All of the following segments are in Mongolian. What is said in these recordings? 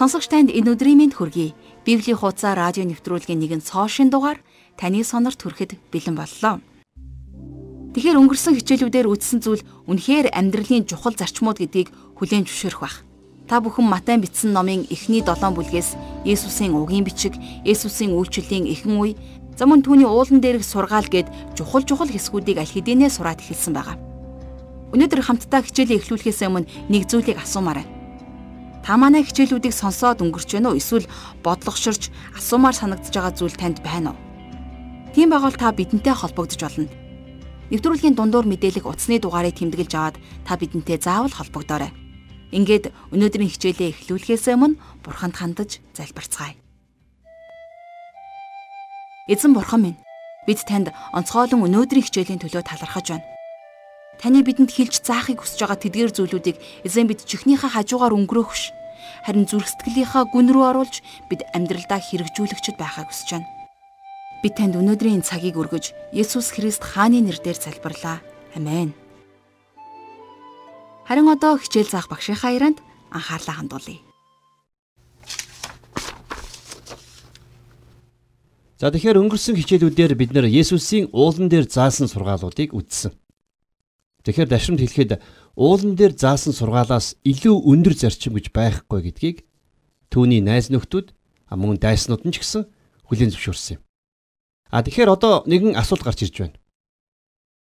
Сонсогч танд энэ өдрийн мэнд хүргэе. Библийн хуудасаа радио нэвтрүүлгийн нэгэн цоошин дугаар таны сонорт хүрэхэд бэлэн боллоо. Тэгэхээр өнгөрсөн хичээлүүдээр үздсэн зүйл үнэхээр амьдралын чухал зарчмууд гэдгийг хүлээн зөвшөөрөх байх. Та бүхэн Матай бичсэн номын эхний 7 бүлгээс Есүсийн угийн бичиг, Есүсийн үйлчлэлийн эхэн үе, замун түүний уулан дээрх сургаал гээд чухал чухал хэсгүүдийг аль хэдийнэ сураад эхэлсэн байгаа. Өнөөдөр хамтдаа хичээлээ эхлүүлэхээс өмнө нэг зүйлийг асуумаар байна Та манай хичээлүүдийг сонсоод өнгөрч байна уу? Эсвэл бодлогоширч асуумаар санагдж байгаа зүйл танд байна уу? Тийм байгавал та бидэнтэй холбогдож болно. Нэвтрүүлгийн дундуур мэдээлэх утасны дугаарыг тэмдэглэж аваад та бидэнтэй заавал холбогдоорой. Ингээд өнөөдрийн хичээлээ эхлүүлэхээс өмнө Бурханд хандаж залбирцгаая. Эзэн Бурхан минь, бид танд онцгойлон өнөөдрийн хичээлийн төлөө талархаж байна. Таны бидэнд хэлж заахыг хүсэж байгаа тэдгээр зүйлүүдийг эзэн бид чихнийхээ хажуугаар өнгөрөөх биш. Харин зүрх сэтгэлийнхаа гүн рүү оруулж бид амьдралдаа хэрэгжүүлэгчд байхаа хүсэж байна. Би танд өнөөдрийн цагийг өргөж Есүс Христ хааны нэрээр залбирлаа. Амен. Харин одоо хичээл заах багшийнхаа ярианд анхаарлаа хандуулъя. За тэгэхээр өнгөрсөн хичээлүүдээр бид нэр Есүсийн уулан дээр заасан сургаалуудыг үзсэн. Тэгэхээр дашрамд хэлэхэд уулан дээр заасан сургаалаас илүү өндөр зарчим гэж байхгүй гэдгийг түүний найз нөхдүүд мөн дайснууд нь ч гэсэн хүлээн зөвшөөрсөн юм. А тэгэхээр одоо нэгэн асуулт гарч ирж байна.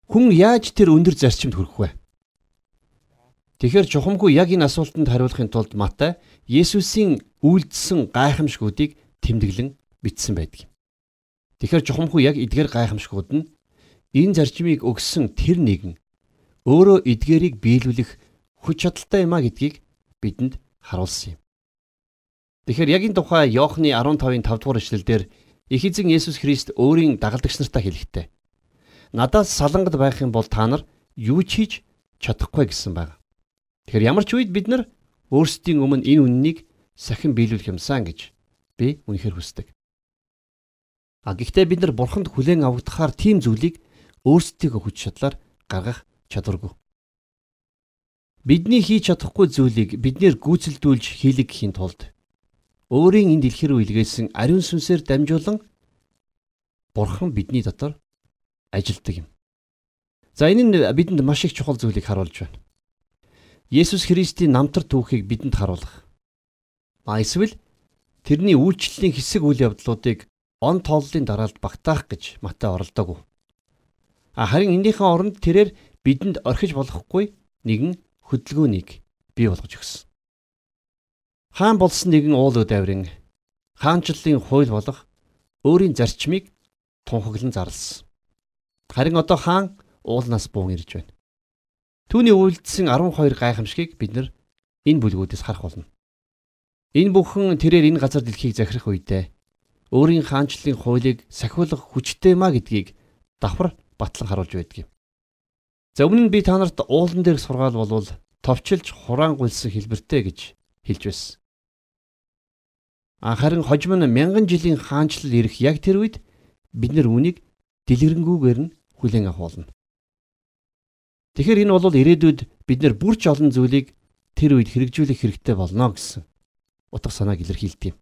Хүн яаж тэр өндөр зарчимд хүрэх вэ? Тэгэхээр чухамгүй яг энэ асуултанд хариулахын тулд Матай Есүсийн үйлдэлсэн гайхамшгуудыг тэмдэглэн бичсэн байдаг юм. Тэгэхээр чухамгүй яг эдгээр гайхамшгууд нь энэ зарчмыг өгсөн тэр нэгэн өөрөө эдгээрийг биелүүлэх хүч чадалтай юм а гэдгийг бидэнд харуулсан юм. Тэгэхээр яг энэ тухай Иохны 15-ын 5 дугаар эшлэлдэр их эзэн Есүс Христ өөрийн дагалдагч нартай хэлэхдээ надаас салангад байх юм бол та нар юу ч хийж чадахгүй гэсэн байна. Тэгэхээр ямар ч үед бид нар өөрсдийн өмнө энэ үннийг сахин биелүүлэх юмсан гэж би үнэхээр хүсдэг. А гэхдээ бид нар бурханд хүлээн авагдахаар тийм зүйлийг өөрсдийнхөө хүч чадлаар гаргах чадваргүй. Бидний хийж чадахгүй зүйлийг биднэр гүйцэлдүүлж хийлэг гэхийн тулд өөрийн энэ дэлхий рүү илгээсэн ариун сүнсээр дамжуулан Бурхан бидний дотор ажилдаг юм. За энэ нь бидэнд маш их чухал зүйлийг харуулж байна. Есүс Христийн намтар түүхийг бидэнд харуулах. А эсвэл тэрний үйлчлэлийн хэсэг үйл явдлуудыг он тооллын дараалд багтаах гэж Матай оролдоогүй. А харин энэхээ оронд тэрээр бидэнд орхиж болохгүй нэгэн хөдөлгөөнийг бий болгож өгсөн. Хаан болсон нэгэн уул удаврын хаанчлалын хууль болох өөрийн зарчмыг тунхаглан зарласан. Харин одоо хаан уулнаас буун ирж байна. Түүний үйлдэлсэн 12 гайхамшигыг бид нар энэ бүлгүүдээс харах болно. Энэ бүхэн тэрээр энэ газар дэлхийг захирах үедээ өөрийн хаанчлалын хуулийг сахиулах хүчтэй маа гэдгийг давхар батлан харуулж байдаг юм. За өмнө нь би та нарт уулан дээрх сургаал болвол товчилж хураангуйлсан хэлбэртэй гэж хэлж байсан. Харин хожим нь мянган жилийн хаанчлал ирэх яг тэр үед бид нар үүнийг дэлгэрэнгүйгээр нь хүлээн авах болно. Тэгэхээр энэ бол ирээдүйд бид нар бүрч олон зүйлийг тэр үед хэрэгжүүлэх хэрэгтэй болно гэсэн утга санааг илэрхийлдэг юм.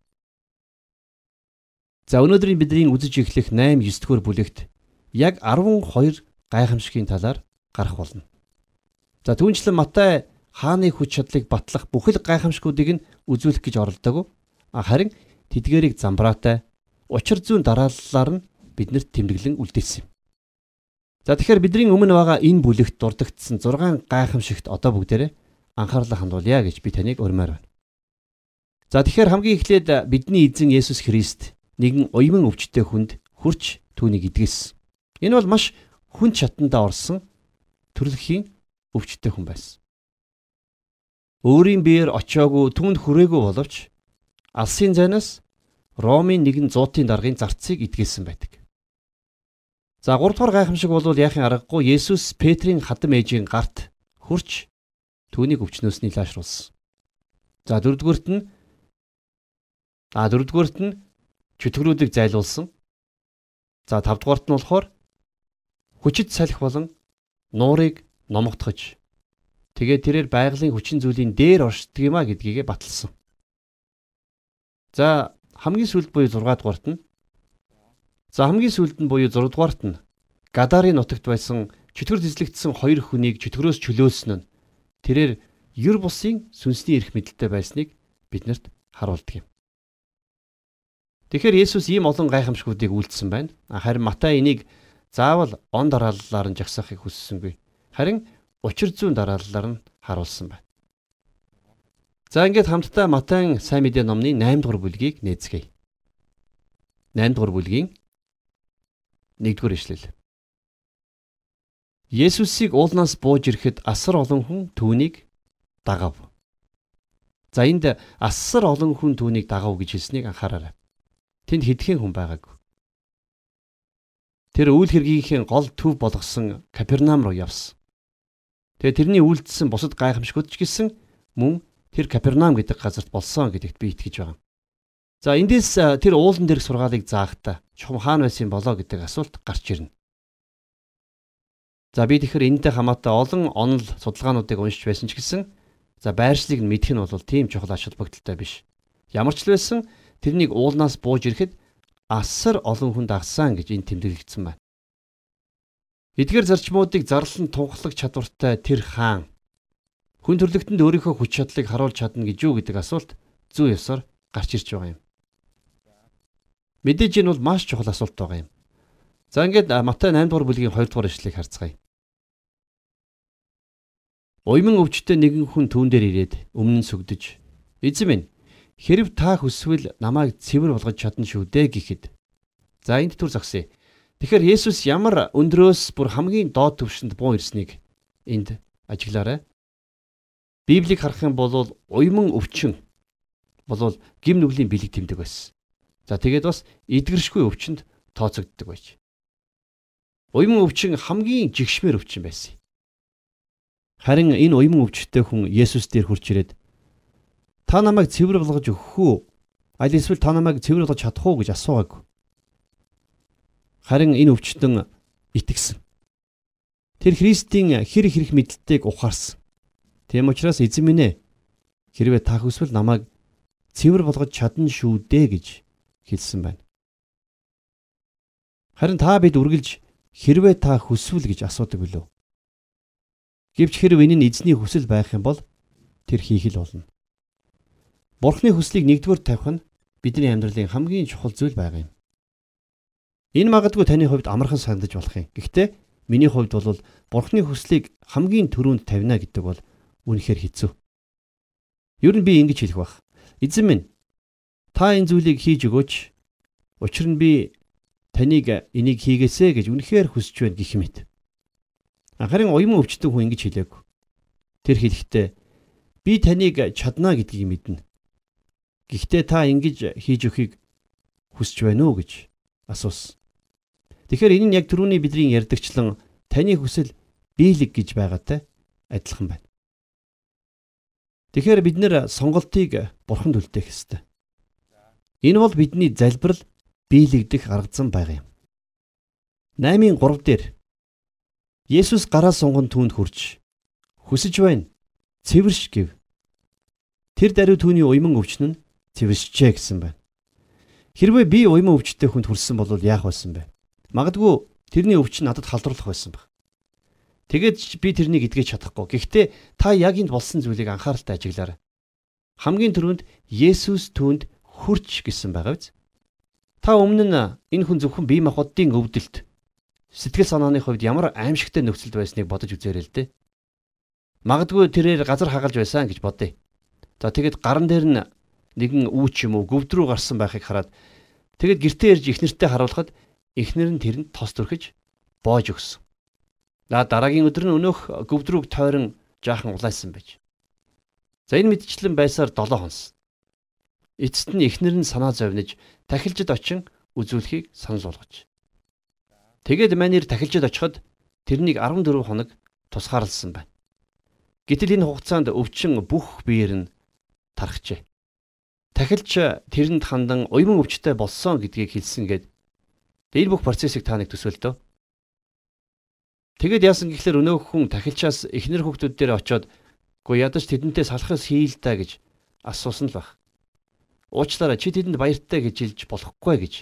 За өнөөдрийн бидний үзэж эхлэх 8 9 дугаар бүлэгт яг 12 гайхамшигын талаар гарах болно. За түүнчлэн Матай хааны хүч чадлыг батлах бүхэл гайхамшгуудыг нь үзүүлэх гэж оролдоогүй. Харин тэдгэрийг замбраатай учир зүйн дарааллаар нь биднэрт тэмдэглэн үлдээсэн юм. За тэгэхээр бидний өмнө байгаа энэ бүлэгт дурддагдсан 6 гайхамшигт одоо бүгдээрээ анхаарлаа хандуулъя гэж би таныг урьмаар байна. За тэгэхээр хамгийн эхлээд бидний эзэн Есүс Христ нэгэн уйман өвчтөе хүнд хурч түүнийг идгэсэн. Энэ бол маш хүн чатандаа орсон төрөлхийн өвчтөе хүн байсан. Өөрийн биеэр очиагүй түнд хүрээгүй боловч алсын зайнаас Ромын нэгэн зуутын даргын зарцыг идгээсэн байдаг. За 3 дугаар гайхамшиг бол яахын аргагүй Есүс Петрийн хадам ээжийн гарт хурч түүнийг өвчнөөсний лаашруулсан. За 4 дугаарт нь а 4 дугаарт нь чөтгөрүүдийг зайлуулсан. За 5 дугаарт нь болохоор хүчит салхи болон нуурыг номогдохож тэгээд тэрээр байгалийн хүчин зүйлийн дээр оршдог юма гэдгийгэ баталсан. За хамгийн сүүлд буюу 6 дугаарт нь За хамгийн сүүлд нь буюу 6 дугаарт нь Гадарын нутагт байсан чөтгөр зэслэгдсэн хоёр хүнийг чөтгөрөөс чөлөөлсөн нь тэрээр юр бусын сүнсний эрх мэдэлтэй байсныг биднэрт харуулдаг юм. Тэгэхээр Есүс ийм олон гайхамшгуудыг үйлдсэн байна. Харин Матай энийг заавал он дарааллаар нь жагсаахыг хүссэнгүй. Харин учир зүйн дарааллаар нь харуулсан байна. За ингээд хамтдаа Матайн сайн мэдээ номны 8 дугаар бүлгийг нээцгээе. 8 дугаар бүлгийн 1 дугаар ишлэл. Есүсийг уулнаас бууж ирэхэд асар олон хүн түүнийг дагав. За энд асар олон хүн түүнийг дагав гэж хэлснийг анхаараарай. Тэнд хэдхэн хүн байгаагүй. Тэр үйл хэргийнхээ гол төв болгосон Капернаум руу явсан. Тэгээ тэрний үйлдэлсэн бусад гайхамшгууд ч гэсэн мөн тэр Капернаум гэдэг газарт болсон гэдэгт би итгэж байгаа. За эндээс тэр уулан дээрх сургаалыг заахдаа чухам хаана байсан болоо гэдэг асуулт гарч ирнэ. За би тэгэхээр энэтэй хамаатай олон онол судалгаануудыг уншиж байсан ч гэсэн за байршлыг нь мэдэх нь бол тийм чухал ач холбогдолтой биш. Ямар ч л байсан тэрнийг уулнаас бууж ирэхэд асар олон хүн дагсан гэж энэ тэмдэглэгдсэн байна. Эдгээр зарчмуудыг зарлан тунхлах чадвартай тэр хаан хүн төрлөختөнд өөрийнхөө хүч чадлыг харуулж чадна гэж юу гэдэг асуулт зүү ёсоор гарч ирж байгаа юм. Мэдээж энэ бол маш чухал асуулт байгаа юм. За ингээд Матай 8 дугаар бүлгийн 2 дугаар ишлэгийг харцгаая. Уйман өвчтөе нэгэн хүн түүн дээр ирээд өмнө нь сүгдэж эзэн минь хэрв та хүсвэл намайг цэвэр болгож чадна шүү дээ гэхэд за энд түр зогсъё. Тэгэхээр Есүс ямар өндрөөс бүр хамгийн доод түвшинд буу ирснийг энд ажиглаарай. Библийг харах юм бол уйман өвчин болвол гим нүглийн бэлэг тэмдэг байсан. За тэгээд бас эдгэршгүй өвчнөд тооцогддог байж. Уйман өвчин хамгийн жигшмээр өвчин байсан. Харин энэ уйман өвчтөе хүн Есүс дээр хурж ирээд та намайг цэвэр болгож өгөх үү? Аль эсвэл та намайг цэвэр болгож чадах уу гэж асуугааг. Харин энэ өвчтөн итгэсэн. Тэр Христийн хэр хэрэг мэдлэлтийг ухаарсан. Тийм учраас эзэн минь ээ хэрвээ та хүсвэл намайг цэвэр болгож чадна шүү дээ гэж хэлсэн байна. Харин та бид үргэлж хэрвээ та хүсвэл гэж асуудаг билүү? Гэвч хэрв энэ нь эзний хүсэл байх юм бол тэр хийх л болно. Бурхны хүслийг нэгдүгээр тавих нь бидний амьдралын хамгийн чухал зүйл байгаа юм. Энэ магадгүй таны хувьд амархан санагдаж болох юм. Гэхдээ миний хувьд бол Бурхны хүслийг хамгийн түрүүнд тавина гэдэг бол үнэхээр хэцүү. Ер нь би ингэж хэлэх бах. Эзэн минь та энэ зүйлийг хийж өгөөч. Учир нь би таныг энийг хийгээсэ гэж үнэхээр хүсэж байна гэх мэт. Харин уян өвчтөн хүн ингэж хэлээг. Тэр хэлэхдээ би таныг чадна гэдгийг мэднэ. Гэхдээ та ингэж хийж өхийг хүсэж байна уу гэж асуусан. Тэгэхээр энэ нь яг түрүүний бидний ярьдагчлан таны хүсэл биелэг гэж байгаатай адилхан байна. Тэгэхээр бид нэр сонголтыг бурханд үлдээх ёстой. Энэ бол бидний залбирал биелэгдэх арга зам байгаа юм. 8-ын 3 дээр Есүс гараа сунган түүнд хурж хүсэж байна. Цэвэрш гэв. Тэр даруй түүний уйман өвчин нь цэвэршжээ гэсэн байна. Хэрвээ би уйман өвчтөй хүнд хүрсэн бол яах байсан бэ? Магадгүй тэрний өвчин надад халдварлах байсан баг. Тэгээд би тэрнийг эдгэж чадахгүй. Гэхдээ та яг энд болсон зүйлийг анхааралтай ажиглаарай. Хамгийн түрүүнд Есүс түүнд хурч гэсэн байгаа биз? Та өмнө нь энэ хүн зөвхөн бие махбодын өвдөлт сэтгэл санааны хувьд ямар аимшигтай нөхцөлд байсныг бодож үзээрэй л дээ. Магадгүй тэрээр газар хагалж байсан гэж бодъё. За тэгэд гаран дээр нь нэгэн үүч юм уу гөвд рүү гарсан байхыг хараад тэгэд гэртээ ирж ихнэртэй харуулхад ихнэр нь тэрэнд тос төрхөж боож өгсөн. За дараагийн өдөр нь өнөөх гөвд рүүг тойрон жаахан улайсан байж. За энэ мэдчлэн байсаар 7 хонс. Эцэст нь ихнэр нь санаа зовниж тахилжид очин үзүүлэхийг санал болгож. Тэгээд манер тахилчид очиход тэрнийг 14 хоног тусгаарлсан байна. Гэтэл энэ хугацаанд өвчин бүх биеэр нь тархжээ. Тахилч тэрэнд хандан уйман өвчтэй болсон гэдгийг хэлсэн гээд энэ бүх процессыг та нэг төсөөлтөө. Тэгэд яасан гэхэлэр өнөөх хүн тахилчаас эхнэр хүүхдүүд дээр очиод "Гү ядаж тэдэнтэй салхас хийл та" гэж асуусан л баг. Уучлаарай чи тэдэнд баяртай гэж хэлж болохгүй гэж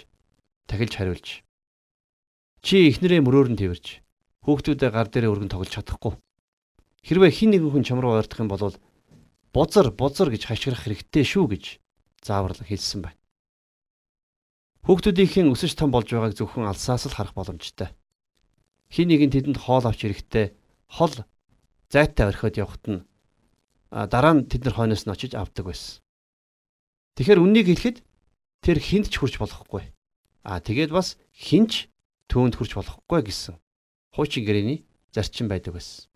тахилж хариулж. Чи эхнэрээ мөрөөр нь тэрвэрж хүүхдүүдээ гар дээрээ өргөн тоглож чадахгүй. Хэрвээ хин нэгэн хүн чам руу ойртох юм бол бузар бузар гэж хашгирах хэрэгтэй шүү гэж зааварлаг хэлсэн байна. Хүүхдүүдийнхэн өсөж том болж байгааг зөвхөн алсаас л харах боломжтой. Хин нэг нь тэдэнд хоол авч ирэхдээ хол зайтай орхиод явхад нь дараа нь тэд нар хойноос нь очиж авдаг байсан. Тэгэхээр үннийг хэлэхэд тэр хинт ч хүрч болохгүй. Аа тэгээд бас хинч түүнд хүрч болохгүй гэсэн хуучин гэрээний зарчим байдаг байсан.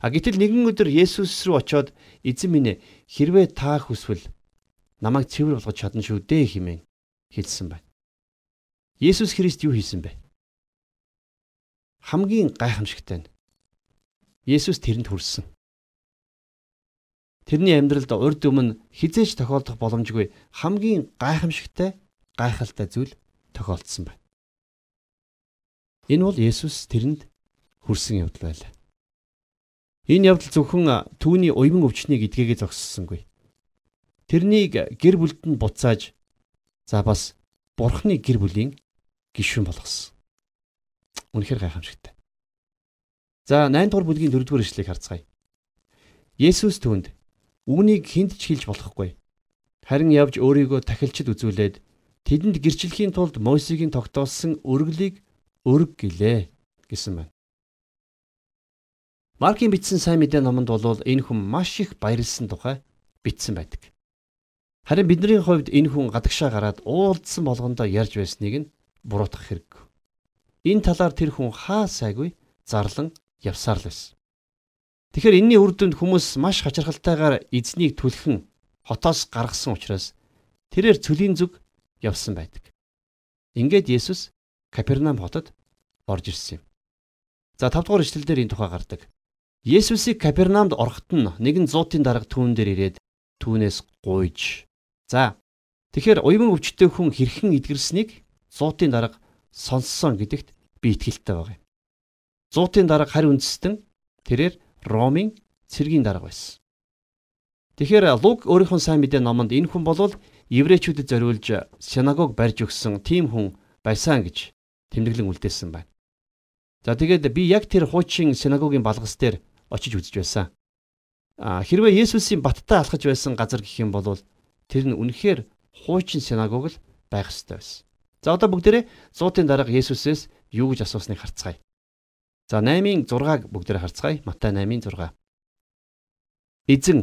А гэтэл нэгэн өдөр Есүс рүү очиод эзэн минь ээ хэрвээ та хүсвэл намайг цэвэр болгож чадна шүү дээ хэмээн хэлсэн байна. Есүс Христ юу хийсэн бэ? Хамгийн гайхамшигтай нь Есүс тэрэнд хүрсэн. Тэрний амьдралд урд өмнө хизээч тохиолдох боломжгүй хамгийн гайхамшигтай гайхалтай зүйл тохиолдсон байна. Энэ бол Есүс тэрэнд хүрсэн явдал байлаа. Энэ явдал зөвхөн түүний уйман өвчнийг эдгээгээ зогссонгүй. Тэрнийг гэр бүлд нь буцааж за бас бурхны гэр бүлийн гишүүн болгосон. Үнэхээр гайхамшигтай. За 8 дугаар бүлгийн 4 дугаар ишлэгийг харцгаая. Есүс түүнд үүнийг хүнд ч хэлж болохгүй. Харин явж өөрийгөө тахилчид үзүүлээд тэдэнд гэрчлэхийн тулд Мосегийн тогтоосон өргөлийг өрг гэлээ гэсэн байна. Маркийн бичсэн сайн мэдээ номонд бол энэ хүн маш их баярлсан тухай бичсэн байдаг. Харин бидний хувьд энэ хүн гадагшаа гараад уулдсан болгондоо ярьж байсныг нь буруутгах хэрэг. Энэ талаар тэр хүн хаа сайгүй зарлан явсаар л байсан. Тэгэхээр энэний үр дүнд хүмүүс маш хачирхалтайгаар эзнийг түлхэн хотоос гаргасан учраас тэрээр цөлийн зүг явсан байдаг. Ингээд Есүс Капернаум хотод орж ирсэн юм. За 5 дугаар ишлэл дээр энэ тухай гардаг. Есүсийг Капернаумд ороход нь нэгэн зуутын дарга түүн дээр ирээд түүнээс гуйж. За тэгэхээр уйман өвчтөе хүн хэрхэн эдгэрсэнийг зуутын дарга сонссон гэдэгт би итгэлтэй байгаа юм. Зуутын дарга харь үндэстэн тэрээр Ромын цэргийн дарга байсан. Тэгэхээр Лук өөрийнхөө сайн мэдээ номонд энэ хүн болвол еврейчүүдэд зориулж синагог барьж өгсөн тийм хүн байсан гэж тэмдэглэн үлдээсэн байна. За тэгээд би яг тэр хуучин синагогийн балгас дээр очиж үзэж байсан. А хэрвээ Есүсийн баттай алхаж байсан газар гэх юм бол тэр нь үнэхээр хуучин синагог л байх ёстой байсан. За одоо бүгдээрээ зуутын дарга Есүсээс юу гэж асуусныг харцгаая. За 8-ын 6-аг бүгдээрээ харцгаая. Матай 8-ын 6. Эзэн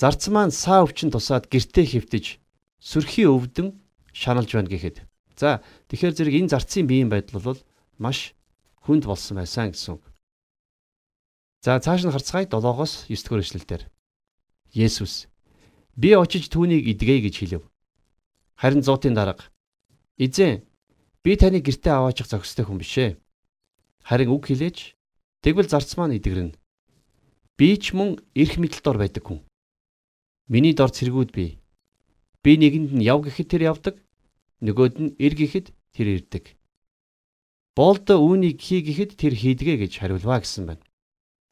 зарц маань саа өвчин тусаад гертээ хөвтөж сөрхий өвдөн шаналж байна гэхэд. За тэгэхээр зэрэг энэ зарцын биеийн байдал бол маш хүнд болсон байсан гэсэн үг. За цааш нь харцгаая 7-оос 9 дугаар эшлэлдэр. Есүс би очиж түүнийг идгэе гэж хэлв. Харин зуутын дарга Эзэн би таны гэртээ аваачих зохистой хүн бишээ. Харин үг хэлээч тэгвэл зарц маань идэгрэн. Би ч мөн эрх мэдэл дор байдаг хүн. Миний дор цэргүүд би. Би нэгэнд нь яв гэхэд тэр явдаг. Нөгөөд нь ир гэхэд тэр ирдэг. Болд үүнийг хий гэхэд тэр хийдгээ гэж хариулваа гэсэн байна.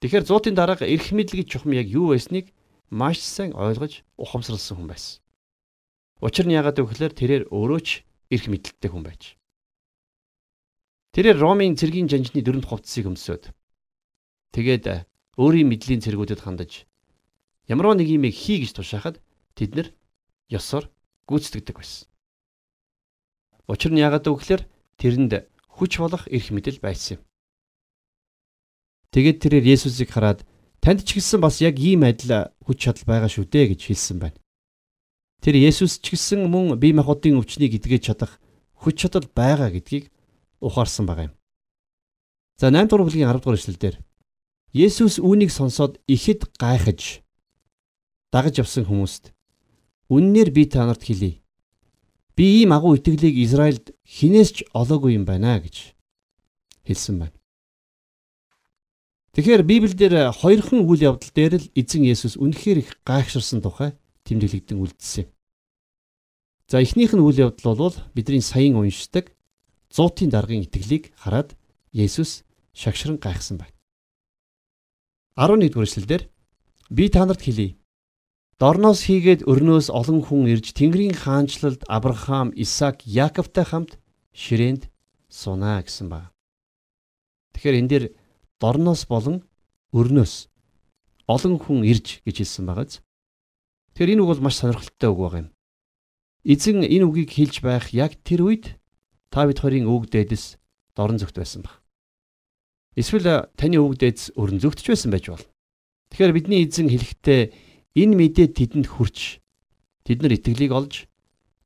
Тэгэхээр зуутын дарга эрх мэдэл гэж чухам яг юу байсныг маш сайн ойлгож ухамсарласан хүн байсан. Учир нь яагаад гэвэл тэрээр өөрөө ч эрх мэдэлтэй хүн байж. Тэрээр Ромын цэргийн жанжны дөрөнд хувцсыг өмсөд. Тэгээд өөрийн мэдлийн цэргүүдэд хандаж ямар нэг юм хий гэж тушаахад тэд нар ёсоор гүйцэтгэдэг байсан. Учир нь яагаад гэвэл тэрэнд хүч болох эрх мэдэл байсан юм. Тэгээд тэрээр Есүсийг хараад танд ч гэсэн бас яг ийм адил хүч чадал байгаа шүү дээ гэж хэлсэн байна. Тэр Есүс ч гэсэн мөн бие махбодын өвчнийг эдгэж чадах хүч чадал байгаа гэдгийг ухаарсан байгаа юм. За 8 дугаар бүлгийн 10 дугаар эшлэлдэр Есүс үүнийг сонсоод ихэд гайхаж дагаж явсан хүмүүст үннээр би та нарт хэлье. Би ийм агуу итгэлийг Израильд хинээс ч олоогүй юм байна гэж хэлсэн байна. Тэгэхээр Библиэлд хоёрхан үйл явдал дээр л эзэн Есүс үнэхээр их гайхширсан тухай тэмдэглэгдэн үлдсэн. За эхнийх нь үйл явдал бол бидний саяын уншдаг зуутын даргын итгэлийг хараад Есүс шагшран гайхсан байна. 11 дугаар эшлэлдэр би та нарт хэлье. Дорноос хийгээд өрнөөс олон хүн ирж Тэнгэрийн хаанчлалд Авраам, Исаак, Яаковтай хамт ширээнд сунаа гэсэн ба. Тэгэхээр энэ дээр дорноос болон өрнөөс олон хүн ирж гэж хэлсэн байгааз. Тэгэхээр энэ үг бол маш сонирхолтой үг байгаа юм. Эзэн энэ үгийг хэлж байх яг тэр үед та бид хоёрын үг дээдэс дорн зүгт байсан баг. Эсвэл таны үг дээдэс өрн зүгтж байсан байж бол. Тэгэхээр бидний эзэн хэлэхдээ Энэ мэдээ тэдэнд хүрч тэд нар итгэлийг олж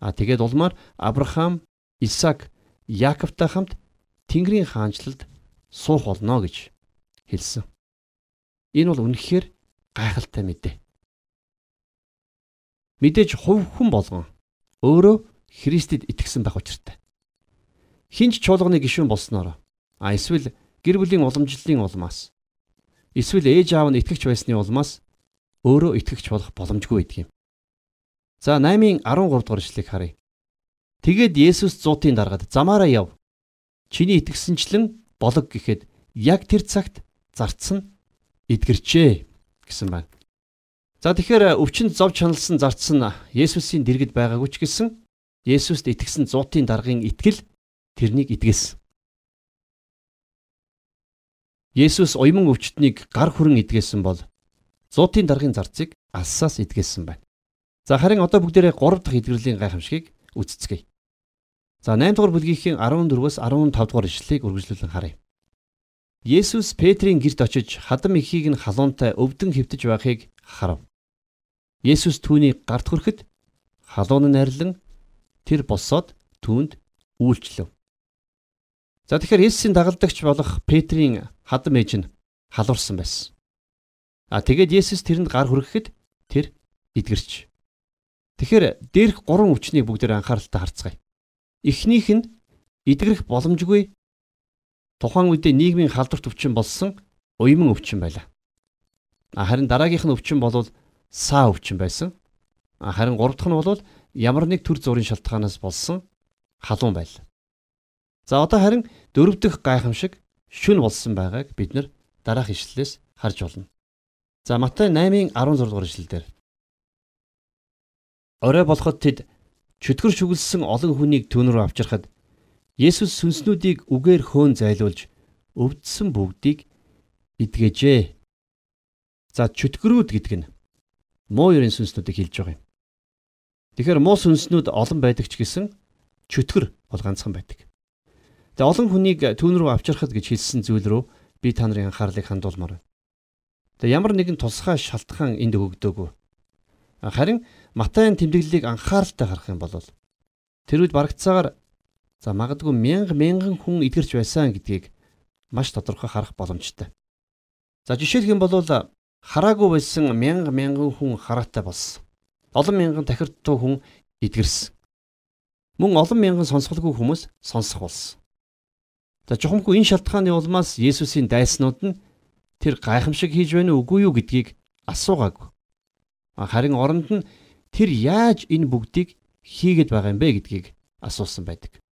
а тэгээд улмаар Авраам, Исаак, Яаковтай хамт Тэнгэрийн хаанчлалд суух болно гэж хэлсэн. Энэ бол үнэхээр гайхалтай мэдээ. Мэдээж хувь хүн болгон өөрөө Христэд итгэсэн байх учиртай. Хинч чуулганы гишүүн болсноор а эсвэл гэр бүлийн уламжлалын улмаас эсвэл ээж аав нь итгэж байсны улмаас өөрөө итгэгч болох боломжгүй байдаг юм. За 8-ын 13 дугаар ишлэгийг харъя. Тэгээд Есүс зуутын даргаад замаараа яв. Чиний итгэсэнчлэн болог гэхэд яг тэр цагт зарцсан эдгэрчээ гэсэн байна. За тэгэхээр өвчнөд зов чаналсан зарцсан Есүсийн дэргэд байгаагүй ч гэсэн Есүст итгэсэн зуутын даргын итгэл тэрнийг эдгэсэн. Есүс уйман өвчтнийг гар хүрэн эдгэсэн бол зуутын даргын зарцыг алсаас эдгээсэн байна. За харин одоо бүгдээрээ 3 дахь эдгэрлийн гайхамшигыг үзцгээе. За 8 дугаар бүлгийнхээ 14-өөс 15 дугаар ишлэлийг үргэлжлүүлэн харъя. Есүс Петрийн гэрт очиж хадам ихийг нь халуунтай өвдөн хөвтөж байхыг харав. Есүс түүний гарт хүрэхэд халуун нь арилан тэр босоод түүнд үйлчлэв. За тэгэхээр Есүсийн дагалдагч болох Петрийн хадам ээж нь халуурсан байсан. А тэгээд Есүс тэрэнд гар хүргэхэд тэр эдгэрч. Тэгэхээр дээрх гурван өвчнийг бүгдээр анхааралтай харцгаая. Эхнийх нь эдгэрэх боломжгүй тухайн үедээ нийгмийн халдварт өвчин болсон уйман өвчин байлаа. Харин дараагийнх нь өвчин бол саа өвчин байсан. Харин гурав дахь нь бол ямар нэг төр зургийн шалтгаанаас болсон халуун байлаа. За одоо харин дөрөв дэх гайхамшиг шүн болсон байгааг бид нар дараах ишлэлээс харж болно. За Матай 8-ын 16 дугаар ишлэлдэр Орой болоход тэд чөтгөр шүглсэн олон хүнийг түн рүү авчирхад Есүс сүнснүүдийг үгээр хөөн зайлуулж өвдсөн бүгдийг идгэжээ. За чөтгөрүүд гэдэг нь муу ерийн сүнснүүдийг хэлж байгаа юм. Тэгэхээр муу сүнснүүд олон байдаг ч гэсэн чөтгөр бол ганцхан байдаг. Тэгээ олон хүнийг түүн рүү авчирхад гэж хэлсэн зүйл рүү би та нарын анхаарлыг хандуулмаар байна. Тэгээ ямар нэгэн тусгай шалтгаан энд өгөгдөөгүй. Харин Матайн тэмдэглэлийг анхааралтай харах юм бол тэр үед барагцаагаар за магадгүй мянга мянган хүн эдгэрч байсан гэдгийг маш тодорхой харах боломжтой. За жишээлх юм бол хараагүй байсан мянга мянган хүн хараатай болсон. Олон мянган тахирдтуу хүн эдгэрсэн. Мөн олон мянган сонсголгүй хүмүүс сонсох болсон. За чухамгүй энэ шалтгааны улмаас Есүсийн дайснууд нь тэр гайхамшиг хийж байна уугүй юу гэдгийг асуугаагүй. Харин оронд нь тэр яаж энэ бүгдийг хийгээд байгаа юм бэ гэдгийг асуусан байдаг.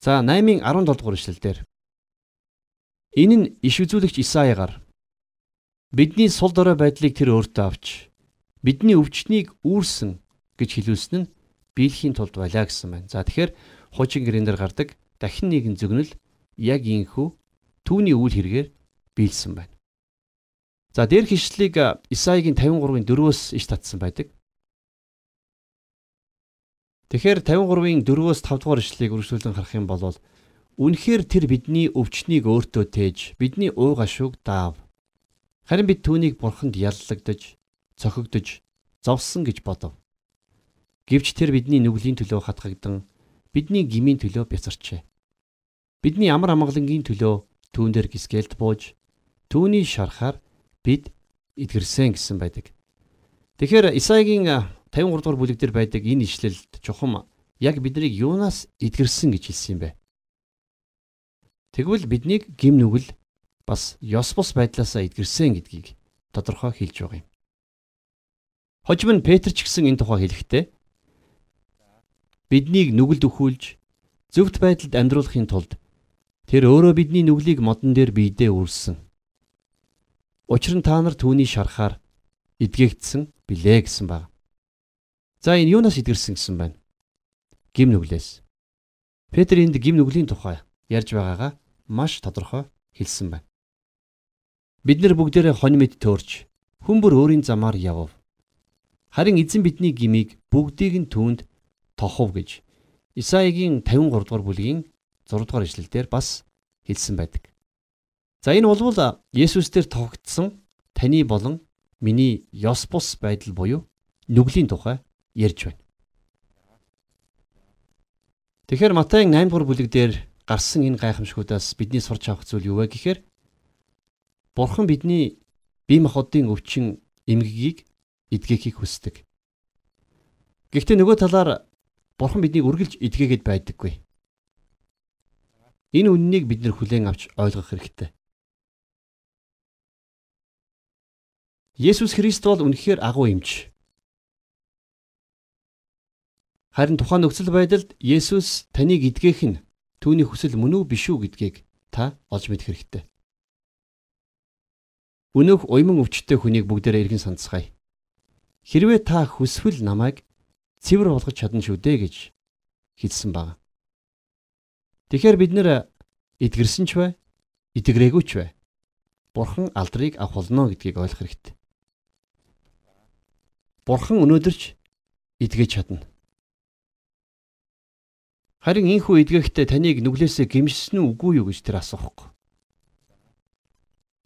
За 8-ын 17 дугаар ишлэлдэр Энэ нь иш үзүүлэгч Исаягаар бидний сул дорой байдлыг тэр өөртөө авч бидний өвчтнийг үүрсэн гэж хэлүүлсэн нь биелэхийн тулд байлаа гэсэн байна. За тэгэхээр хуучин гэрэн дээр гардаг дахин нэгэн зөгнөл яг ийхүү түүний үйл хэрэгээр биелсэн байна. За дээрх ишлэлийг Исаигийн 53-ын 4-өөс иш татсан байдаг. Тэгэхээр 53-ын 4-өөс 5 дугаар ишлэлийг үргэлжлүүлэн харах юм бол үнэхээр тэр бидний өвчнийг өөртөө тээж бидний уу гашууг даав. Харин бид түүнийг бурханд яллагдаж, цохигдож, зовсон гэж бодов. Гэвч тэр бидний нүглийн төлөө хатгагдан, бидний гмийн төлөө бяцарчээ. Бидний амар амгалангийн төлөө түүн дээр гисгэлт бууж, Түүний шарахаар бид эдгэрсэн гэсэн байдаг. Тэгэхээр Исаигийн 53 дугаар бүлэг дээр байдаг энэ ишлэлд чухам яг биднийг юунаас эдгэрсэн гэж хэлсэн юм бэ? Тэгвэл биднийг гим нүгэл бас ёс бус байдлаасаа эдгэрсэн гэдгийг тодорхой хэлж байгаа юм. Хожим нь Петр ч гэсэн энэ тухай хэлэхдээ биднийг нүгэлд өхүүлж зөвхт байдалд амьдруулахын тулд тэр өөрөө бидний нүглийг модон дээр биедээ үрсэн Учир нь та нар түүний шарахаар эдгээгдсэн билээ гэсэн баг. За энэ юунаас идгэрсэн гэсэн байна? Гим нүглээс. Петр энд гим нүглийн тухай ярьж байгаагаа маш тодорхой хэлсэн байна. Бид нар бүгдээрээ хонь мэд төөрч хүмбэр өөрийн замаар явв. Харин эзэн бидний гмийг бүгдийг нь түүнд тохов гэж Исаигийн 53 дугаар бүлгийн 6 дугаар ишлэлдэр бас хэлсэн байдаг. За энэ болвол Есүс дээр тогтсон таны болон миний ёс бус байдал буюу нүглийн тухай ярьж байна. Тэгэхээр Матайн 8 дугаар бүлэг дээр гарсан энэ гайхамшгуудаас бидний сурч авах зүйл юу вэ гэхээр Бурхан бидний бие махбодын өвчин эмгэгийг эдгэхийг хүсдэг. Гэхдээ нөгөө талаар Бурхан биднийг үргэлж эдгээгээд байдаггүй. Энэ үннийг бид нэр хүлээн авч ойлгох хэрэгтэй. Есүс Христ бол үнэхээр агуу эмч. Харин тухайн нөхцөл байдалд Есүс таныг эдгэх нь түүний хүсэл мөн үү биш үү гэдгийг та олж мэдэх хэрэгтэй. Өнөөх уйман өвчтөе хүнийг бүгдээрээ иргэн санацгаая. Хэрвээ та хүсвэл намайг цэвэр болгож чадна шүү дээ гэж хэлсэн баг. Тэгэхээр бид нэр эдгэрсэн ч бай, эдгрээгүй ч бай. Бурхан алдрыг авах болно гэдгийг ойлгох хэрэгтэй. Бурхан өнөөдөрч эдгэж чадна. Харин инхүү эдгэхдээ таныг нүглээсээ гимшсэн үү үгүй юу гэж тэр асуухгүй.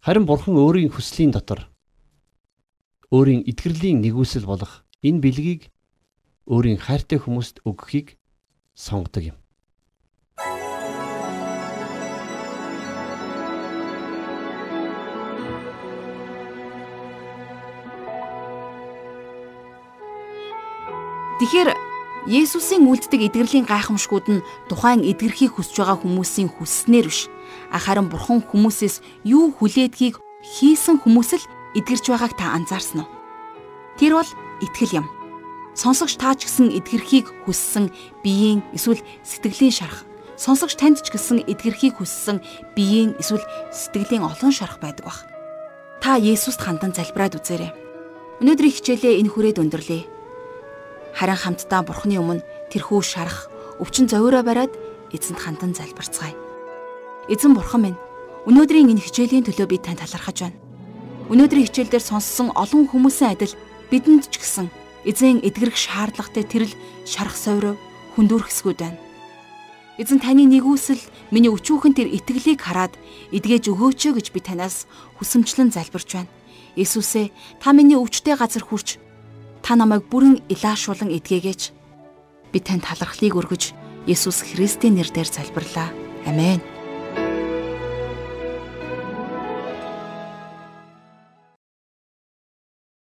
Харин Бурхан өөрийн хүслийн дотор өөрийн итгэрлийн нэгүсэл болох энэ бэлгийг өөрийн хайртай хүмүүст өгөхийг сонгодог юм. Тэгэхээр Есүсийн үлддэг эдгэрлийн гайхамшгууд нь тухайн эдгэрхийг хүсэж байгаа хүмүүсийн хүсснээр биш. Харин Бурхан хүмүүсээс юу хүлээдгийг хийсэн хүмүүс л эдгэрч байгааг та анзаарсан уу? Тэр бол итгэл юм. Сонсогч таач гэсэн эдгэрхийг хүссэн биеийн эсвэл сэтгэлийн шарах. Сонсогч танд ч гэсэн эдгэрхийг хүссэн биеийн эсвэл сэтгэлийн олон шарах байдаг баг. Та Есүст хандан залбираад үзээрэй. Өнөөдрийн хичээлээ энэ хүрээд өндөрлөе. Харин хамтдаа Бурхны өмнө тэрхүү шарах, өвчин зовиороо бариад эзэнт хандан залбирцгаая. Эзэн Бурхан минь, өнөөдрийн энэ хичээлийн төлөө би танд талархаж байна. Өнөөдрийн хичээлдэр сонссон олон хүмүүсийн адил бидэнд ч гэсэн эзэн эдгэрэх шаардлагатай тэрл шарах сойроо хүндүрхэсгүүд байна. Эзэн таны нэгүсэл миний өчүүхэн тэр итгэлийг хараад эдгэж өгөөч гэж би танаас хүсэмжлэн залбирч байна. Есүсээ та миний өвчтэй газар хүрч та намайг бүрэн илаашуулан эдгээгээч. Би танд талархлыг өргөж Есүс Христийн нэрээр залбирлаа. Амен.